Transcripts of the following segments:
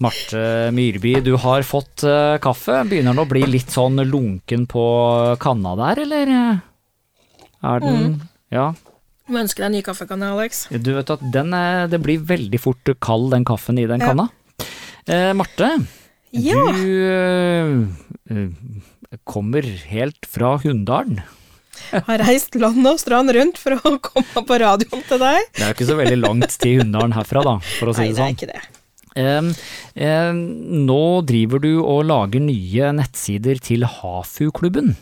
Marte Myrby, du har fått uh, kaffe. Begynner den å bli litt sånn lunken på kanna der, eller? Er den mm. Ja. Du ønsker deg en ny kaffekanne, Alex? Du vet at den er, det blir veldig fort kald, den kaffen i den ja. kanna. Eh, Marte, ja. du eh, kommer helt fra Hunndalen. Har reist land og strand rundt for å komme på radioen til deg. Det er jo ikke så veldig langt til Hunndalen herfra, da, for å si Nei, det sånn. Nei, det er ikke det. Um, nå driver du og lager nye nettsider til Hafu-klubben.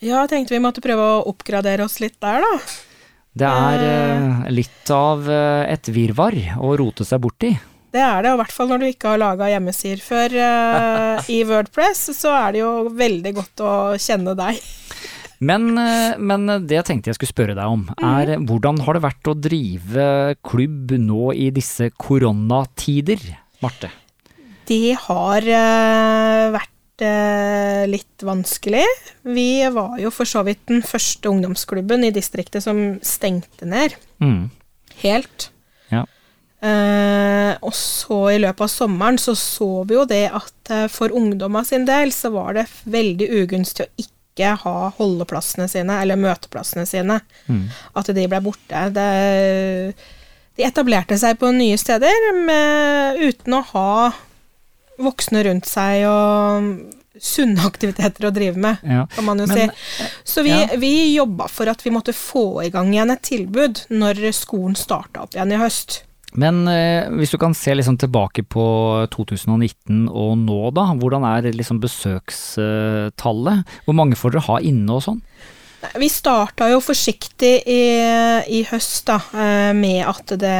Ja, jeg tenkte vi måtte prøve å oppgradere oss litt der, da. Det er eh, litt av uh, et virvar å rote seg borti. Det er det, og i hvert fall når du ikke har laga hjemmesider før uh, i Wordpress, så er det jo veldig godt å kjenne deg. Men, eh, men, det jeg tenkte jeg skulle spørre deg om, er mm. hvordan har det vært å drive klubb nå i disse koronatider, Marte? Det har uh, vært uh, litt vanskelig. Vi var jo for så vidt den første ungdomsklubben i distriktet som stengte ned. Mm. Helt. Ja. Uh, og så i løpet av sommeren så så vi jo det at for ungdommene sin del så var det veldig ugunstig å ikke ha holdeplassene sine, eller møteplassene sine. Mm. At de ble borte. Det, de etablerte seg på nye steder med, uten å ha voksne rundt seg og sunne aktiviteter å drive med, ja. kan man jo Men, si. Så vi, ja. vi jobba for at vi måtte få i gang igjen et tilbud når skolen starta opp igjen i høst. Men eh, hvis du kan se liksom tilbake på 2019 og nå, da. Hvordan er liksom besøkstallet? Hvor mange får dere ha inne og sånn? Vi starta jo forsiktig i, i høst da, eh, med, det,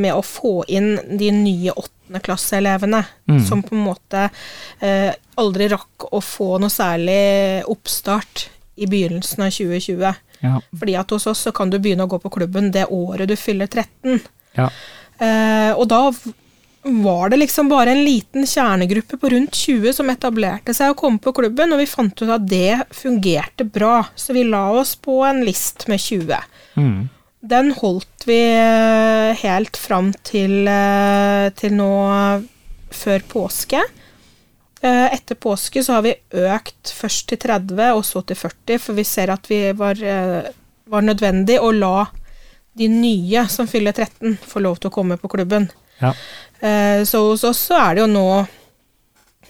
med, å få inn de nye åttendeklasseelevene, mm. som på en måte eh, aldri rakk å få noe særlig oppstart i begynnelsen av 2020. Ja. Fordi at hos oss så kan du begynne å gå på klubben det året du fyller 13. Ja. Eh, og da var det liksom bare en liten kjernegruppe på rundt 20 som etablerte seg og kom på klubben, og vi fant ut at det fungerte bra, så vi la oss på en list med 20. Mm. Den holdt vi eh, helt fram til, eh, til nå før påske. Eh, etter påske så har vi økt først til 30, og så til 40, for vi ser at vi var, var nødvendig å la de nye som fyller 13, få lov til å komme på klubben. Ja. Eh, så hos oss så er det jo nå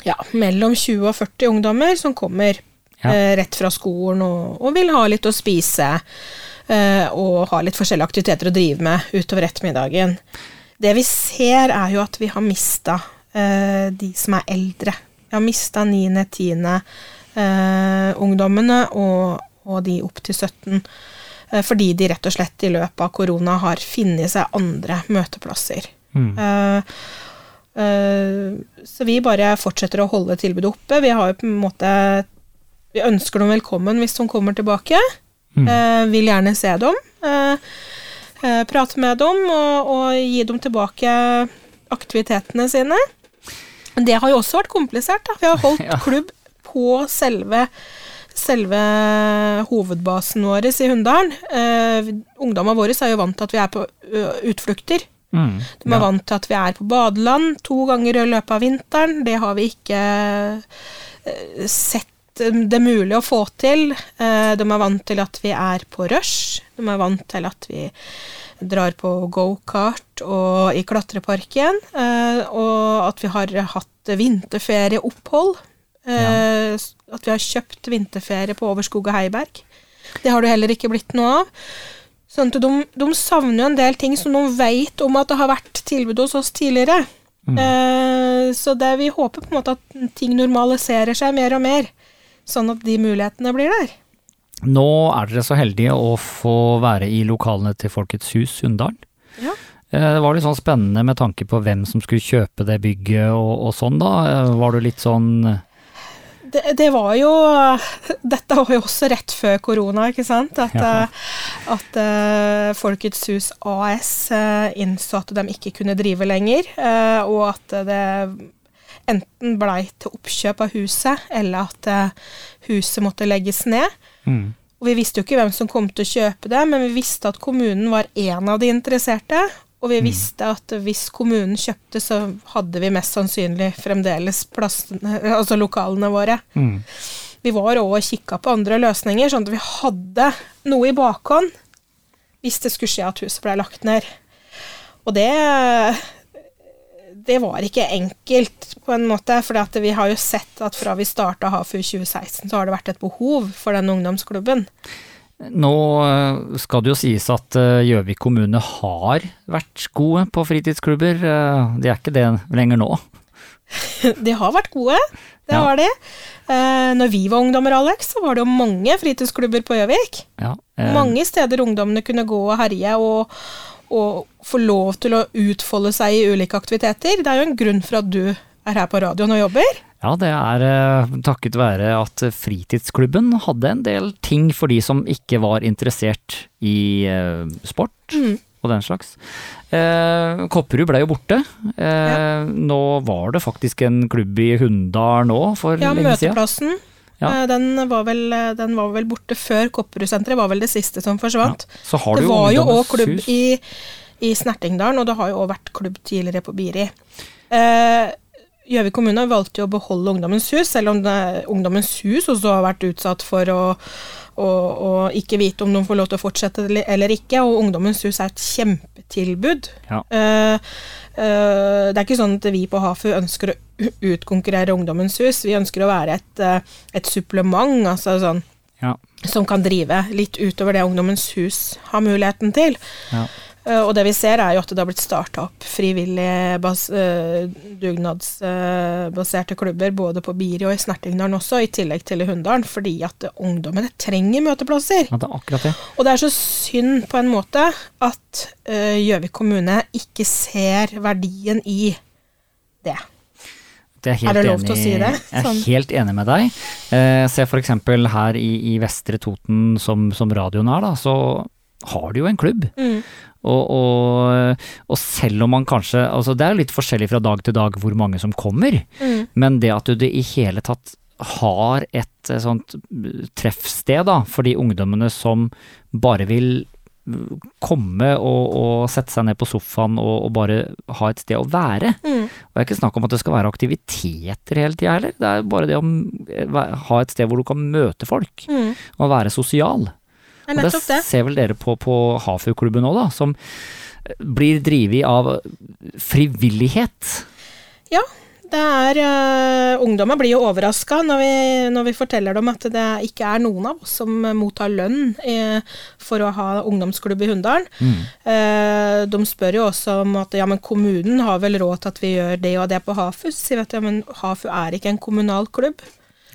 ja, mellom 20 og 40 ungdommer som kommer ja. Eh, rett fra skolen og, og, vil ha litt å spise. Eh, og ha litt forskjellige aktiviteter å drive med utover ettermiddagen. Det vi ser, er jo at vi har mista de som er eldre. Vi har mista 9., 10. ungdommene og, og de opp til 17. Eh, fordi de rett og slett i løpet av korona har funnet seg andre møteplasser. Mm. Uh, uh, så vi bare fortsetter å holde tilbudet oppe. Vi har jo på en måte Vi ønsker dem velkommen hvis de kommer tilbake. Mm. Uh, vil gjerne se dem. prate med dem og, og, gi dem tilbake aktivitetene sine. Det har jo også vært komplisert. Da. Vi har holdt ja. klubb på selve selve hovedbasen vår i Hunndalen. Uh, Ungdommene våre er jo vant til at vi er på utflukter. Mm, de er ja. vant til at vi er på badeland to ganger i løpet av vinteren. Det har vi ikke uh, sett det mulig å få til. de er vant til at vi er på rush. De er vant til at vi drar på gokart og i klatreparken. og at vi har hatt vinterferieopphold. Ja at vi har kjøpt vinterferie på Overskog og Heiberg. Det har det heller ikke blitt noe av. Sånn at de, de savner jo en del ting som de vet om at det har vært tilbud hos oss tidligere. Mm. Eh, så det, vi håper på en måte at ting normaliserer seg mer og mer, sånn at de mulighetene blir der. Nå er dere så heldige å få være i lokalene til Folkets hus Sunndalen. Ja. Eh, det var litt sånn spennende med tanke på hvem som skulle kjøpe det bygget og, og sånn, da. Eh, var du litt sånn det, det, var jo Dette var jo også rett før korona, ikke sant? At, ja. Eh, at uh, Folkets Hus AS uh, eh, innså at de ikke kunne drive lenger, uh, og at det enten blei til oppkjøp av huset, eller at huset måtte legges ned. Mm. Og Vi visste jo ikke hvem som kom til å kjøpe det, men vi visste at kommunen var en av de interesserte. Og vi mm. visste at hvis kommunen kjøpte, så hadde vi mest sannsynlig fremdeles plassene, altså lokalene våre. Mm. Vi var òg og kikka på andre løsninger, sånn at vi hadde noe i bakhånd hvis det skulle skje at huset ble lagt ned. Og det det var ikke enkelt, på en måte. For vi har jo sett at fra vi starta HAFU 2016, så har det vært et behov for den ungdomsklubben. Nå eh, skal det jo sies at eh, Gjøvik kommune har vært gode på fritidsklubber. Eh, de er ikke det lenger nå? de har vært gode, det ja. har de. Når vi var ungdommer, Alex, så var det jo mange fritidsklubber på Gjøvik. Ja, eh. Mange steder ungdommene kunne gå og herje og, og få lov til å utfolde seg i ulike aktiviteter. Det er jo en grunn for at du er her på radioen og jobber. Ja, det er uh, takket være at fritidsklubben hadde en del ting for de som ikke var interessert i uh, sport mm. og den slags. Eh, Kopperud ble jo borte. Ja. Nå var det faktisk en klubb i Hunndal nå for ja, lenge siden. Ja, Møteplassen. Ja. Den, var vel, den, var vel, borte før Kopperud-senteret, var vel det siste som forsvant. Ja. det var jo òg klubb i, i Snertingdalen, og det har jo òg vært klubb tidligere på Biri. Eh, Gjøvik kommune valgte jo å beholde Ungdommens hus, selv om Ungdommens hus også har vært utsatt for å, å, å, ikke vite om de får lov til å fortsette eller ikke. Og Ungdommens hus er et kjempetilbud. Ja. Uh, uh, det er ikke sånn at vi på HAFU ønsker å utkonkurrere Ungdommens hus. Vi ønsker å være et, eh, et supplement, altså sånn, ja. som kan drive litt utover det Ungdommens hus har muligheten til. Ja. Eh, og det vi ser, er jo at det har blitt starta opp frivillige uh, dugnadsbaserte klubber både på Biri og i Snertingdalen også, i tillegg til i Hunndalen, fordi at ungdommene trenger møteplasser. Ja, det er akkurat det. Og det er så synd på en måte at Gjøvik uh, kommune ikke ser verdien i det. Det er, er, det lov enig, til å si det? Sånn. Jeg er sånn. helt enig med deg. Eh, se f.eks. her i, i, Vestre Toten, som, som radioen er, da, så har du jo en klubb. Mm. Og, og, og, selv om man kanskje altså Det er litt forskjellig fra dag til dag hvor mange som kommer, mm. men det at du det i hele tatt har et eh, sånt treffsted da, for de ungdommene som bare vil komme og, og sette seg ned på sofaen og, bare ha et sted å være. Mm. Og det er ikke snakk om at det skal være aktiviteter hele tida heller, det er bare det å eh, ha et sted hvor du kan møte folk, mm. og være sosial. Og det, det ser vel dere på på Hafu-klubben òg, da, som blir drevet av frivillighet. Ja, det er uh, Ungdommer blir jo overraska når, når, vi forteller dem at det ikke er noen av oss som mottar lønn i, for å ha ungdomsklubb i Hunndalen. Mm. Uh, de spør jo også om at ja, men kommunen har vel råd til at vi gjør det og det på Hafu. Så sier vi at ja, men Hafu er ikke en kommunal klubb.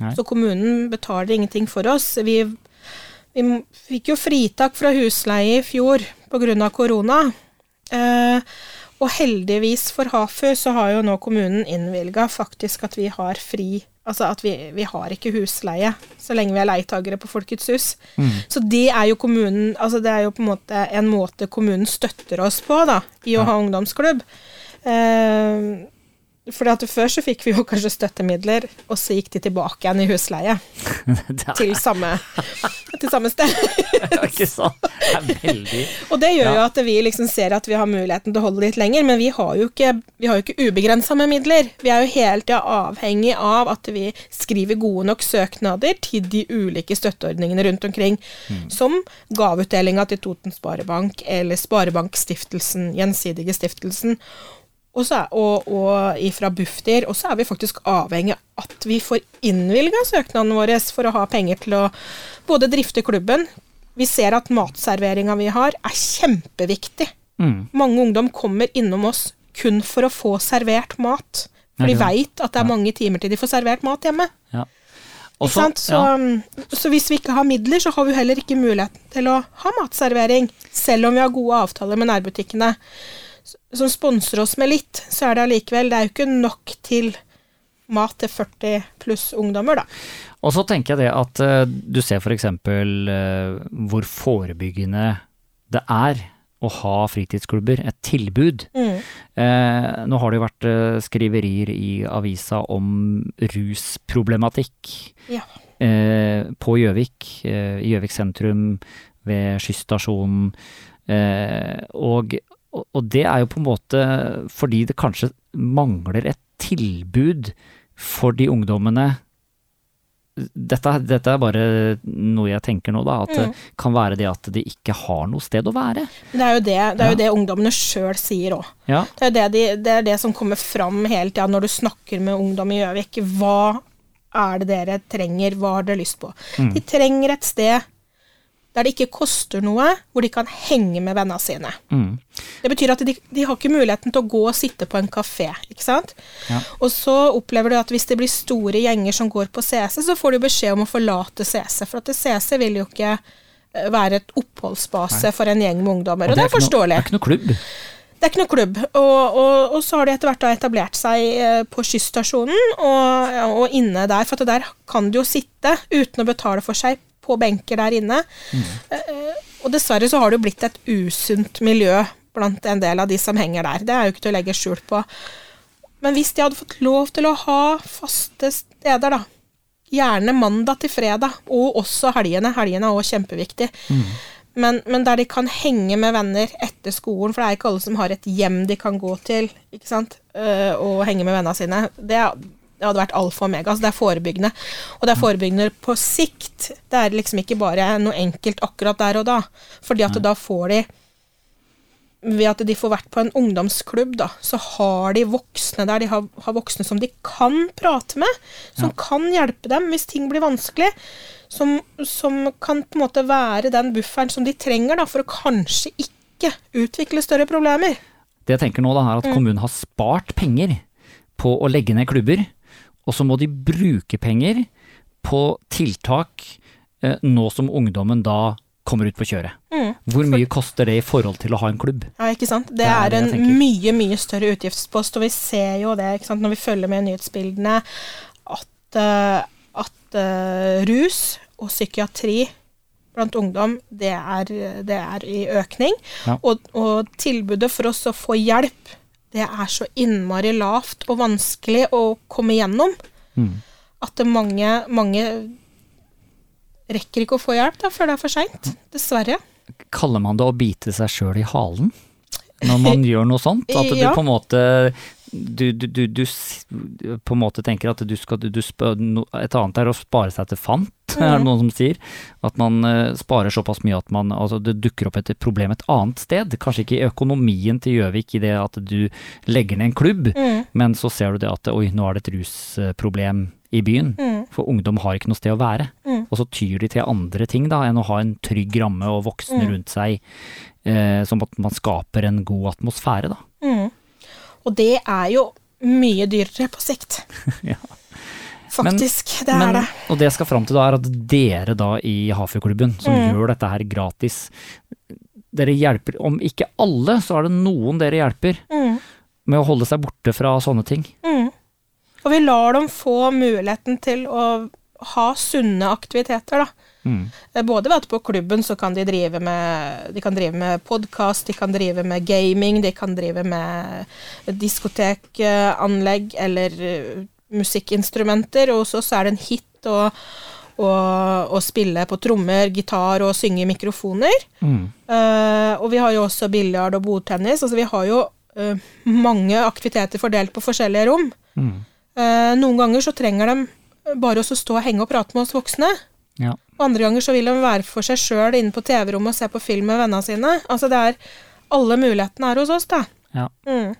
Nei. Så kommunen betaler ingenting for oss. Vi vi fikk jo fritak fra husleie i fjor pga. korona. Eh, og heldigvis for Hafu så har jo nå kommunen innvilga faktisk at vi har fri Altså at vi, vi, har ikke husleie så lenge vi er leietagere på Folkets hus. Mm. Så det er jo kommunen Altså det er jo på en måte en måte kommunen støtter oss på, da, i å ja. ha ungdomsklubb. Eh, for før så fikk vi jo kanskje støttemidler, og så gikk de tilbake igjen i husleie. til, samme, til samme sted. ikke sant. Det er veldig Og det gjør ja. jo at vi liksom ser at vi har muligheten til å holde litt lenger, men vi har jo ikke, vi ikke ubegrensa med midler. Vi er jo hele tida avhengig av at vi skriver gode nok søknader til de ulike støtteordningene rundt omkring, mm. som gaveutdelinga til Toten Sparebank eller Sparebankstiftelsen, Gjensidige Stiftelsen og, så, og, og ifra Bufdir. Og så er vi faktisk avhengig av at vi får innvilga søknaden vår for å ha penger til å både drifte klubben Vi ser at matserveringa vi har, er kjempeviktig. Mm. Mange ungdom kommer innom oss kun for å få servert mat. For de veit at det er mange timer til de får servert mat hjemme. Ja. Også, så, ja. så, hvis vi ikke har midler, så har vi heller ikke muligheten til å ha matservering. Selv om vi har gode avtaler med nærbutikkene som sponser oss med litt, så er det allikevel Det er jo ikke nok til mat til 40 pluss ungdommer, da. Og så tenker jeg det at uh, du ser f.eks. Uh, hvor forebyggende det er å ha fritidsklubber, et tilbud. Mm. Eh, nå har det jo vært eh, skriverier i avisa om rusproblematikk ja. eh, på Gjøvik, eh, i Gjøvik sentrum, ved skysstasjonen. og og, og det er jo på en måte fordi det kanskje mangler et tilbud for de ungdommene dette, dette, er bare noe jeg tenker nå, da. At mm. det kan være det at de ikke har noe sted å være. Det er jo det, det, er jo det ungdommene sjøl sier òg. Ja. Det, det, de, det, er det som kommer fram hele tida når du snakker med ungdom i Gjøvik. Hva er det dere trenger, hva har dere lyst på? Mm. De trenger et sted der det ikke koster noe, hvor de kan henge med vennene sine. Mm. Det betyr at de, de, har ikke muligheten til å gå og sitte på en kafé, ikke sant. Ja. Og så opplever du at hvis det blir store gjenger som går på CC, så får du beskjed om å forlate CC, for at CC vil jo ikke eh, være et oppholdsbase Nei. for en gjeng med ungdommer, og, og det, er forståelig. det er ikke noe klubb? Det er ikke noe klubb. Og, og, og så har de etter hvert etablert seg eh, på skysstasjonen og, og, inne der, for der kan de jo sitte uten å betale for seg på benker der inne. Mm. Og dessverre så har det jo blitt et usunt miljø blant en del av de som henger der. Det er jo ikke til å legge skjul på. Men hvis de hadde fått lov til å ha faste steder, da, gjerne mandag til fredag, og også helgene, helgene er også kjempeviktig, mm. men, men, der de kan henge med venner etter skolen, for det er ikke alle som har et hjem de kan gå til, ikke sant, øh, og henge med vennene sine. Det er det hadde vært alfa og omega. Altså det er forebyggende. Og det er forebyggende på sikt. Det er liksom ikke bare noe enkelt akkurat der og da. Fordi at da får de ved at de får vært på en ungdomsklubb, da, så har de voksne der. De har, har voksne som de kan prate med, som ja. kan hjelpe dem hvis ting blir vanskelig. Som, som, kan på en måte være den bufferen som de trenger da, for å kanskje ikke utvikle større problemer. Det jeg tenker nå, da, er at mm. kommunen har spart penger på å legge ned klubber og så må de bruke penger på tiltak eh, nå som ungdommen da kommer ut på kjøret. Mm. Hvor mye koster det i forhold til å ha en klubb? Ja, ikke sant. Det, det er, er en mye, mye større utgiftspost, og vi ser jo det ikke sant? når vi følger med i nyhetsbildene, at, uh, at uh, rus og psykiatri blant ungdom, det er, det er i økning. Ja. Og, og tilbudet for oss å få hjelp det er så innmari lavt og vanskelig å komme gjennom. Mm. At mange, mange rekker ikke å få hjelp da, før det er for seint. Dessverre. Kaller man det å bite seg sjøl i halen? Når man gjør noe sånt? At du på en måte du, du, du, du, på en måte tenker at du skal Et annet er å spare seg til fant, mm. er det noen som sier. At man uh, sparer såpass mye at man, altså det dukker opp et problem et annet sted. Kanskje ikke i økonomien til Gjøvik i det at du legger ned en klubb, mm. men så ser du det at oi, nå er det et rusproblem i byen. Mm. For ungdom har ikke noe sted å være. Mm. Og så tyr de til andre ting da, enn å ha en trygg ramme og voksne mm. rundt seg, eh, som at man skaper en god atmosfære, da. Mm. Og det er jo mye dyrere på sikt. ja. Faktisk, men, det er men, det. Og det jeg skal fram til da, er at dere da i Hafjordklubben, som mm. gjør dette her gratis, dere hjelper, om ikke alle, så er det noen dere hjelper mm. med å holde seg borte fra sånne ting. Mm. Og vi lar dem få muligheten til å ha sunne aktiviteter, da. Mm. Eh, både ved at på klubben så kan de drive med de kan drive med podkast, de kan drive med gaming, de kan drive med diskotekanlegg eller eh, musikkinstrumenter. Og hos oss er det en hit å, å, å spille på trommer, gitar og synge i mikrofoner. Mm. Uh, og vi har jo også biljard og bordtennis. Altså vi har jo uh, mange aktiviteter fordelt på forskjellige rom. Mm. Uh, noen ganger så trenger de bare å stå og henge og prate med oss voksne. Ja. Andre ganger så vil de være for seg sjøl inne på TV-rommet og se på film med vennene sine. Altså det er Alle mulighetene er hos oss, da. Ja. Mm.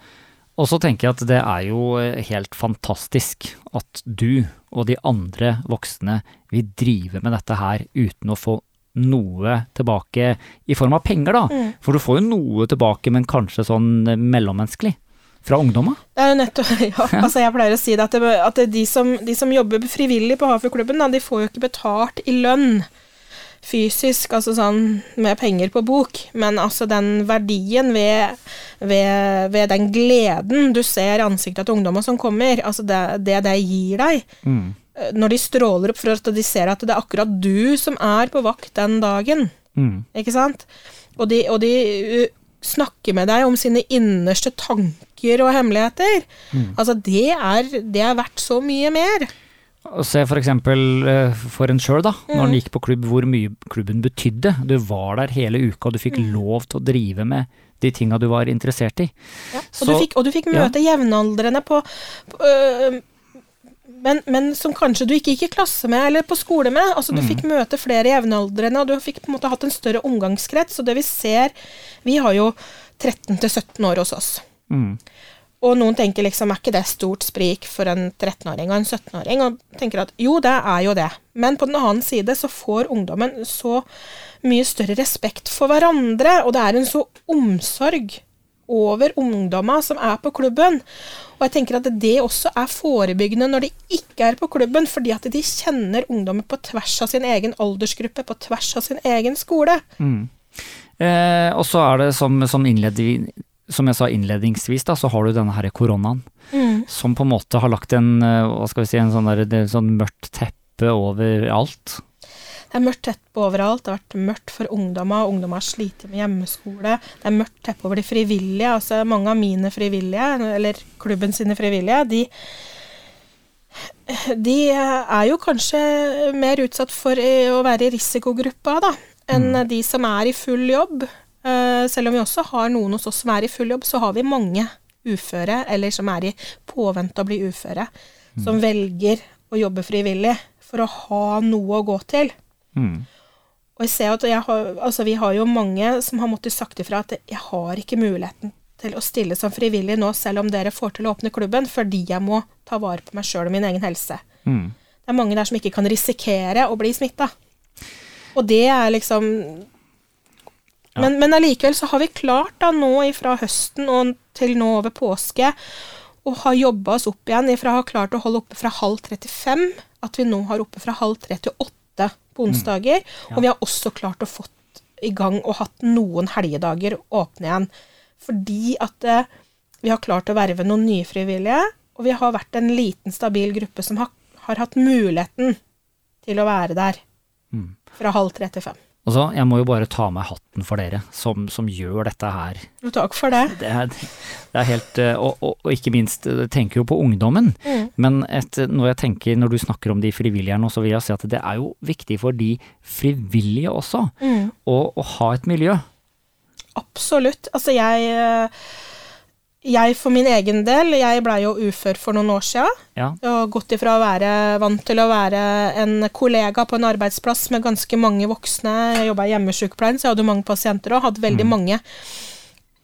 Og så tenker jeg at det er jo eh, helt fantastisk at du og de andre voksne vil drive med dette her uten å få noe tilbake i form av penger, da. Mm. For du får jo noe tilbake, men kanskje sånn mellommenneskelig fra ungdommer? Det er jo nettopp, ja. Altså jeg pleier å si det at, det, at de, som, de, som, jobber frivillig på Hafjordklubben, de får jo ikke betalt i lønn fysisk, altså sånn med penger på bok, men altså den verdien ved, ved, ved den gleden du ser i ansiktet til ungdommer som kommer, altså det det, det gir deg. Mm. Når de stråler opp for at de ser at det er akkurat du som er på vakt den dagen, mm. ikke sant? Og de, og de snakker med deg om sine innerste tanker og hemmeligheter. Mm. Altså, det er, det er verdt så mye mer. Se for eksempel eh, for en sjøl, da. Mm. Når en gikk på klubb, hvor mye klubben betydde. Du var der hele uka, og du fikk mm. lov til å drive med de tinga du var interessert i. Ja, og, så, du fikk, og, du fikk, møte ja. jevnaldrende på, på øh, men, men, som kanskje du ikke gikk i klasse med eller på skole med. altså Du mm. fikk møte flere jevnaldrende, og du fikk på en måte hatt en større omgangskrets. Og det vi ser Vi har jo 13 17 år hos oss. Mm. Og noen tenker liksom er ikke det stort sprik for en 13-åring og en 17-åring? Og tenker at jo, det er jo det. Men på den annen side så får ungdommen så mye større respekt for hverandre, og det er en så omsorg over ungdommer som er på klubben. Og jeg tenker at det også er forebyggende når de ikke er på klubben, fordi at de kjenner ungdommer på tvers av sin egen aldersgruppe, på tvers av sin egen skole. Mm. Eh, og så er det som, som innleder som jeg sa innledningsvis, da, så har du denne her koronaen. Mm. Som på en måte har lagt en, eh, hva skal vi si, en sånn, der, sånn mørkt teppe over alt. Det er mørkt teppe overalt. Det har vært mørkt for ungdommer. Ungdommer har slitt med hjemmeskole. Det er mørkt teppe over de frivillige. altså Mange av mine frivillige, eller klubben sine frivillige, de, de er jo kanskje mer utsatt for å være i risikogruppa da, enn mm. de som er i full jobb. Uh, selv om vi også har noen hos oss som er i full jobb, så har vi mange uføre, eller som er i påvente å bli uføre, mm. som velger å jobbe frivillig for å ha noe å gå til. Mm. Og jeg ser at jeg har, altså vi har jo mange som har måttet sagt ifra at jeg har ikke muligheten til å stille som frivillig nå, selv om dere får til å åpne klubben, fordi jeg må ta vare på meg sjøl og min egen helse. Mm. Det er mange der som ikke kan risikere å bli smitta. Og det er liksom men, men allikevel så har vi klart da nå fra høsten og til nå over påske å ha jobba oss opp igjen ifra å ha klart å holde oppe fra halv tre til fem, at vi nå har oppe fra halv tre til åtte på mm. onsdager. Mm. Ja. Og vi har også klart å fått i gang og hatt noen helgedager åpne igjen. Fordi at eh, vi har klart å verve noen nye frivillige, og vi har vært en liten, stabil gruppe som har, har hatt muligheten til å være der mm. fra halv tre til fem. Altså, jeg må jo bare ta meg hatten for dere som, som gjør dette her. Takk for det. Det er, det er helt eh, og, og, og, ikke minst, eh, tenker jo på ungdommen. Mm. Men et, når jeg tenker, når du snakker om de frivillige her nå, så vil jeg si at det er jo viktig for de frivillige også mm. å, å ha et miljø. Absolutt. Altså, jeg eh, jeg for min egen del, jeg blei jo ufør for noen år sia. Ja. Og gått ifra å være vant til å være en kollega på en arbeidsplass med ganske mange voksne. Jeg jobba i hjemmesykepleien, så jeg hadde mange pasienter og hadde veldig mm. mange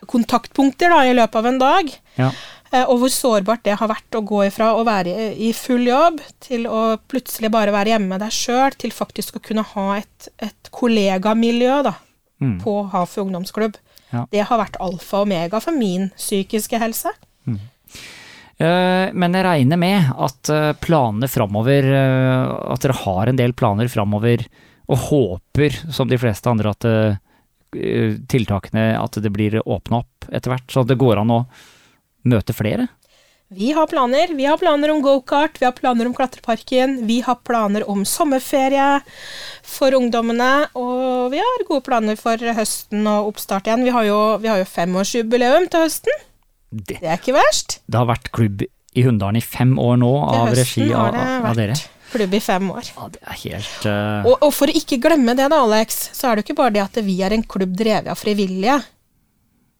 kontaktpunkter da, i løpet av en dag. Ja. Eh, og hvor sårbart det har vært å gå ifra å være i full jobb til å plutselig bare være hjemme med deg sjøl, til faktisk å kunne ha et, et kollegamiljø da, mm. på Hafu ungdomsklubb. Ja. Det har vært alfa og omega for min psykiske helse. Mm. Uh, men jeg regner med at uh, planene framover uh, At dere har en del planer framover, og håper, som de fleste andre, at tiltakene At det blir åpna opp etter hvert, så det går an å møte flere? Vi har planer. Vi har planer om gokart, vi har planer om klatreparken, vi har planer om sommerferie for ungdommene, og vi har gode planer for høsten og oppstart igjen. Vi har jo, vi har jo femårsjubileum til høsten. Det, det, er ikke verst. Det har vært klubb i Hunndalen i fem år nå, av regi av, av dere. Klubb i fem år. Ja, det er helt uh... og, og, for å ikke glemme det da, Alex, så er det jo ikke bare det at vi er en klubb drevet av frivillige.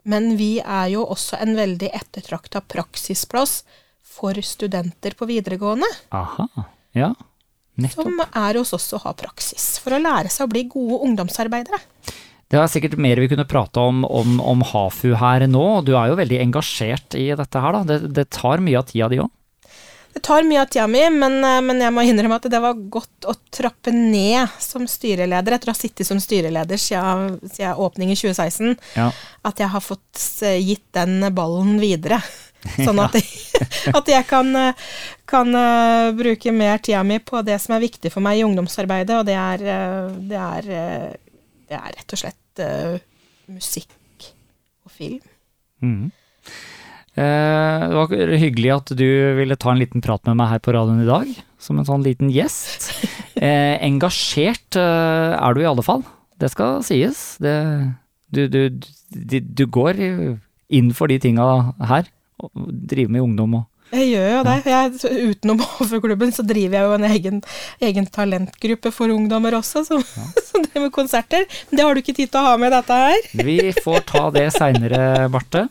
Men vi er jo også en veldig ettertrakta praksisplass for studenter på videregående. Aha, ja. Nettopp. Som er hos oss og har praksis, for å lære seg å bli gode ungdomsarbeidere. Det er sikkert mer vi kunne prate om, om, om Hafu her nå. Du er jo veldig engasjert i dette her, da. Det, det tar mye av tida di òg? Det tar mye av tida mi, men, eh, men, jeg må innrømme at det var godt å trappe ned som styreleder, etter å ha sittet som styreleder siden, siden åpning i 2016. Ja. At jeg har fått eh, gitt den ballen videre. Sånn at, jeg, at jeg kan, eh, kan bruke mer tida mi på det som er viktig for meg i ungdomsarbeidet, og det er, det er, det er rett og slett musikk og film. Mm. Eh, det var hyggelig at du ville ta en liten prat med meg her på radioen i dag, som en sånn liten gjest. Eh, engasjert eh, er du i alle fall, det skal sies. Det, du, du, du, går inn for de tinga her, og driver med ungdom og Jeg gjør jo det. Jeg, utenom HV-klubben så driver jeg jo en egen, egen talentgruppe for ungdommer også, som, ja. som driver med konserter. Men det har du ikke tid til å ha med dette her. Vi får ta det seinere, Marte.